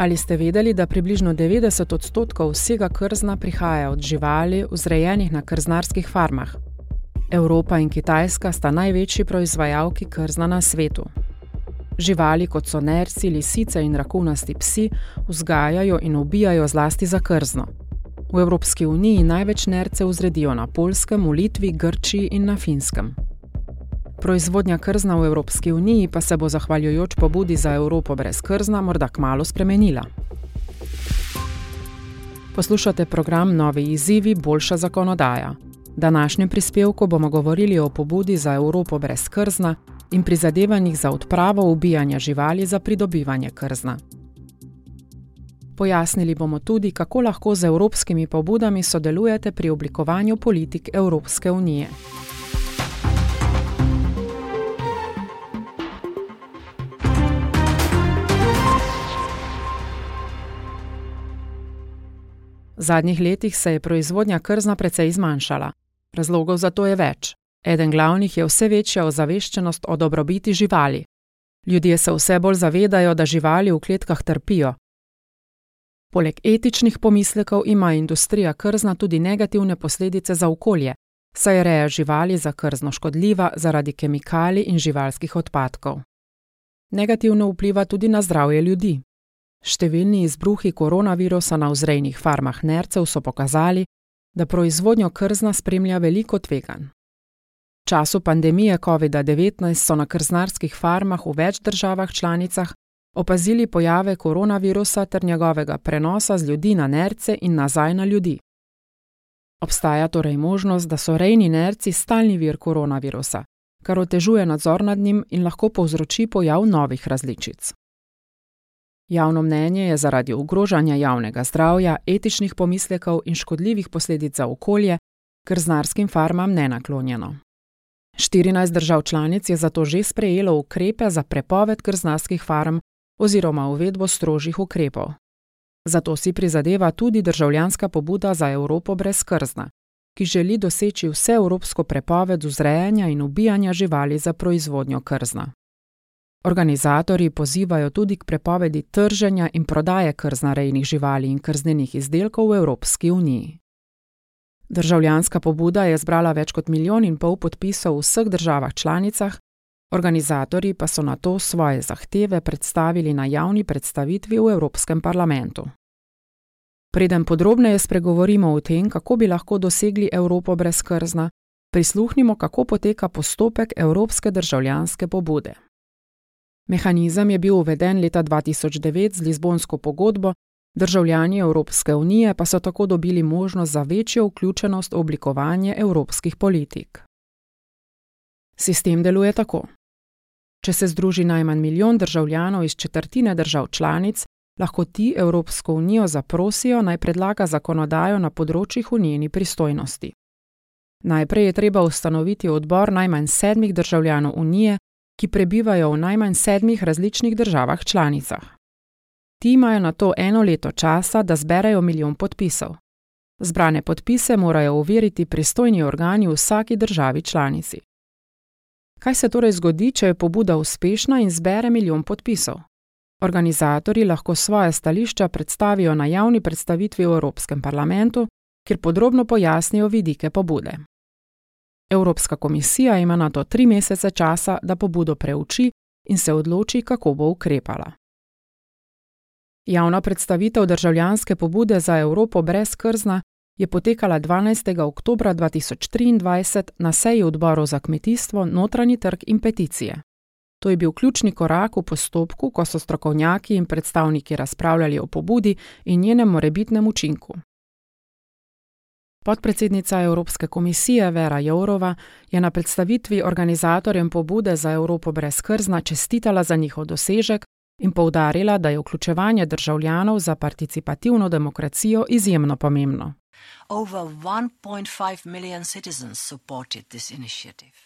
Ali ste vedeli, da približno 90 odstotkov vsega krzna prihaja od živali, vzrejenih na krznarskih farmah? Evropa in Kitajska sta največji proizvajalki krzna na svetu. Živali kot so nerci, lisice in rakunasti psi vzgajajo in ubijajo zlasti za krzno. V Evropski uniji največ nerce vzredijo na Polskem, v Litvi, Grčiji in na Finskem. Proizvodnja krzna v Evropski uniji pa se bo zahvaljujoč pobudi za Evropo brez krzna morda kmalo spremenila. Poslušate program Novi izzivi, boljša zakonodaja. V današnjem prispevku bomo govorili o pobudi za Evropo brez krzna in prizadevanjih za odpravo ubijanja živali za pridobivanje krzna. Pojasnili bomo tudi, kako lahko z evropskimi pobudami sodelujete pri oblikovanju politik Evropske unije. V zadnjih letih se je proizvodnja krzna precej zmanjšala. Razlogov za to je več. Eden glavnih je vse večja ozaveščenost o dobrobiti živali. Ljudje se vse bolj zavedajo, da živali v kletkah trpijo. Poleg etičnih pomislekov ima industrija krzna tudi negativne posledice za okolje, saj je reja živali za krzno škodljiva zaradi kemikalij in živalskih odpadkov. Negativno vpliva tudi na zdravje ljudi. Številni izbruhi koronavirusa na vzrejnih farmah nercev so pokazali, da proizvodnjo krzna spremlja veliko tveganj. V času pandemije COVID-19 so na krznarskih farmah v več državah članicah opazili pojave koronavirusa ter njegovega prenosa z ljudi na nerce in nazaj na ljudi. Obstaja torej možnost, da so rejni nerci stalni vir koronavirusa, kar otežuje nadzor nad njim in lahko povzroči pojav novih različic. Javno mnenje je zaradi ogrožanja javnega zdravja, etičnih pomislekov in škodljivih posledic za okolje krznarskim farmam nenaklonjeno. 14 držav članic je zato že sprejelo ukrepe za prepoved krznarskih farm oziroma uvedbo strožjih ukrepov. Zato si prizadeva tudi državljanska pobuda za Evropo brez krzna, ki želi doseči vse evropsko prepoved vzrejanja in ubijanja živali za proizvodnjo krzna. Organizatorji pozivajo tudi k prepovedi trženja in prodaje krznarejnih živali in krznenih izdelkov v Evropski uniji. Državljanska pobuda je zbrala več kot milijon in pol podpisov v vseh državah članicah, organizatorji pa so na to svoje zahteve predstavili na javni predstavitvi v Evropskem parlamentu. Preden podrobneje spregovorimo o tem, kako bi lahko dosegli Evropo brez krzna, prisluhnimo, kako poteka postopek Evropske državljanske pobude. Mehanizem je bil uveden leta 2009 z Lizbonsko pogodbo, državljani Evropske unije pa so tako dobili možnost za večjo vključenost v oblikovanje evropskih politik. Sistem deluje tako. Če se združi najmanj milijon državljanov iz četrtine držav članic, lahko ti Evropsko unijo zaprosijo naj predlaga zakonodajo na področjih v njeni pristojnosti. Najprej je treba ustanoviti odbor najmanj sedmih državljanov unije, ki prebivajo v najmanj sedmih različnih državah članicah. Ti imajo na to eno leto časa, da zberejo milijon podpisov. Zbrane podpise morajo overiti pristojni organi v vsaki državi članici. Kaj se torej zgodi, če je pobuda uspešna in zbere milijon podpisov? Organizatori lahko svoje stališča predstavijo na javni predstavitvi v Evropskem parlamentu, kjer podrobno pojasnijo vidike pobude. Evropska komisija ima na to tri mesece časa, da pobudo preuči in se odloči, kako bo ukrepala. Javna predstavitev državljanske pobude za Evropo brez krzna je potekala 12. oktober 2023 na seji odborov za kmetijstvo, notranji trg in peticije. To je bil ključni korak v postopku, ko so strokovnjaki in predstavniki razpravljali o pobudi in njenem morebitnem učinku. Podpredsednica Evropske komisije Vera Jourova je na predstavitvi organizatorjem pobude za Evropo brez krzna čestitala za njihov dosežek in poudarila, da je vključevanje državljanov za participativno demokracijo izjemno pomembno. Over 1.5 million citizens supported this initiative.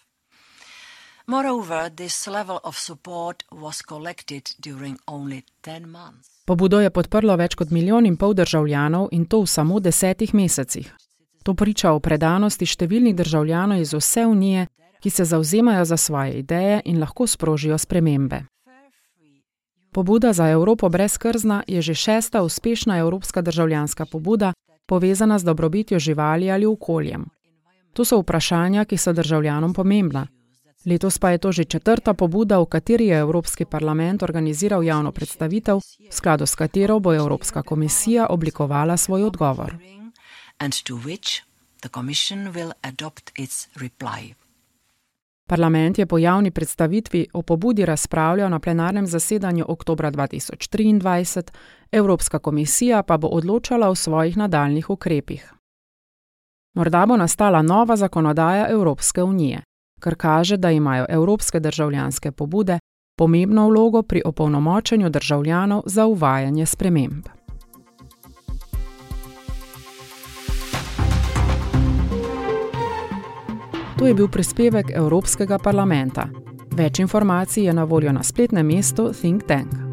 Moreover, this level of support was collected during only 10 months. Pobudo je podprlo več kot milijon in pol državljanov in to v samo desetih mesecih. To priča o predanosti številnih državljanov iz vse unije, ki se zauzemajo za svoje ideje in lahko sprožijo spremembe. Pobuda za Evropo brez krzna je že šesta uspešna evropska državljanska pobuda, povezana z dobrobitjo živali ali okoljem. To so vprašanja, ki so državljanom pomembna. Letos pa je to že četrta pobuda, v kateri je Evropski parlament organiziral javno predstavitev, v skladu s katero bo Evropska komisija oblikovala svoj odgovor. Parlament je po javni predstavitvi o pobudi razpravljal na plenarnem zasedanju oktobra 2023, Evropska komisija pa bo odločala o svojih nadaljnih ukrepih. Morda bo nastala nova zakonodaja Evropske unije, kar kaže, da imajo evropske državljanske pobude pomembno vlogo pri opolnomočenju državljanov za uvajanje sprememb. To je bil prispevek Evropskega parlamenta. Več informacij je na voljo na spletnem mestu Think Tank.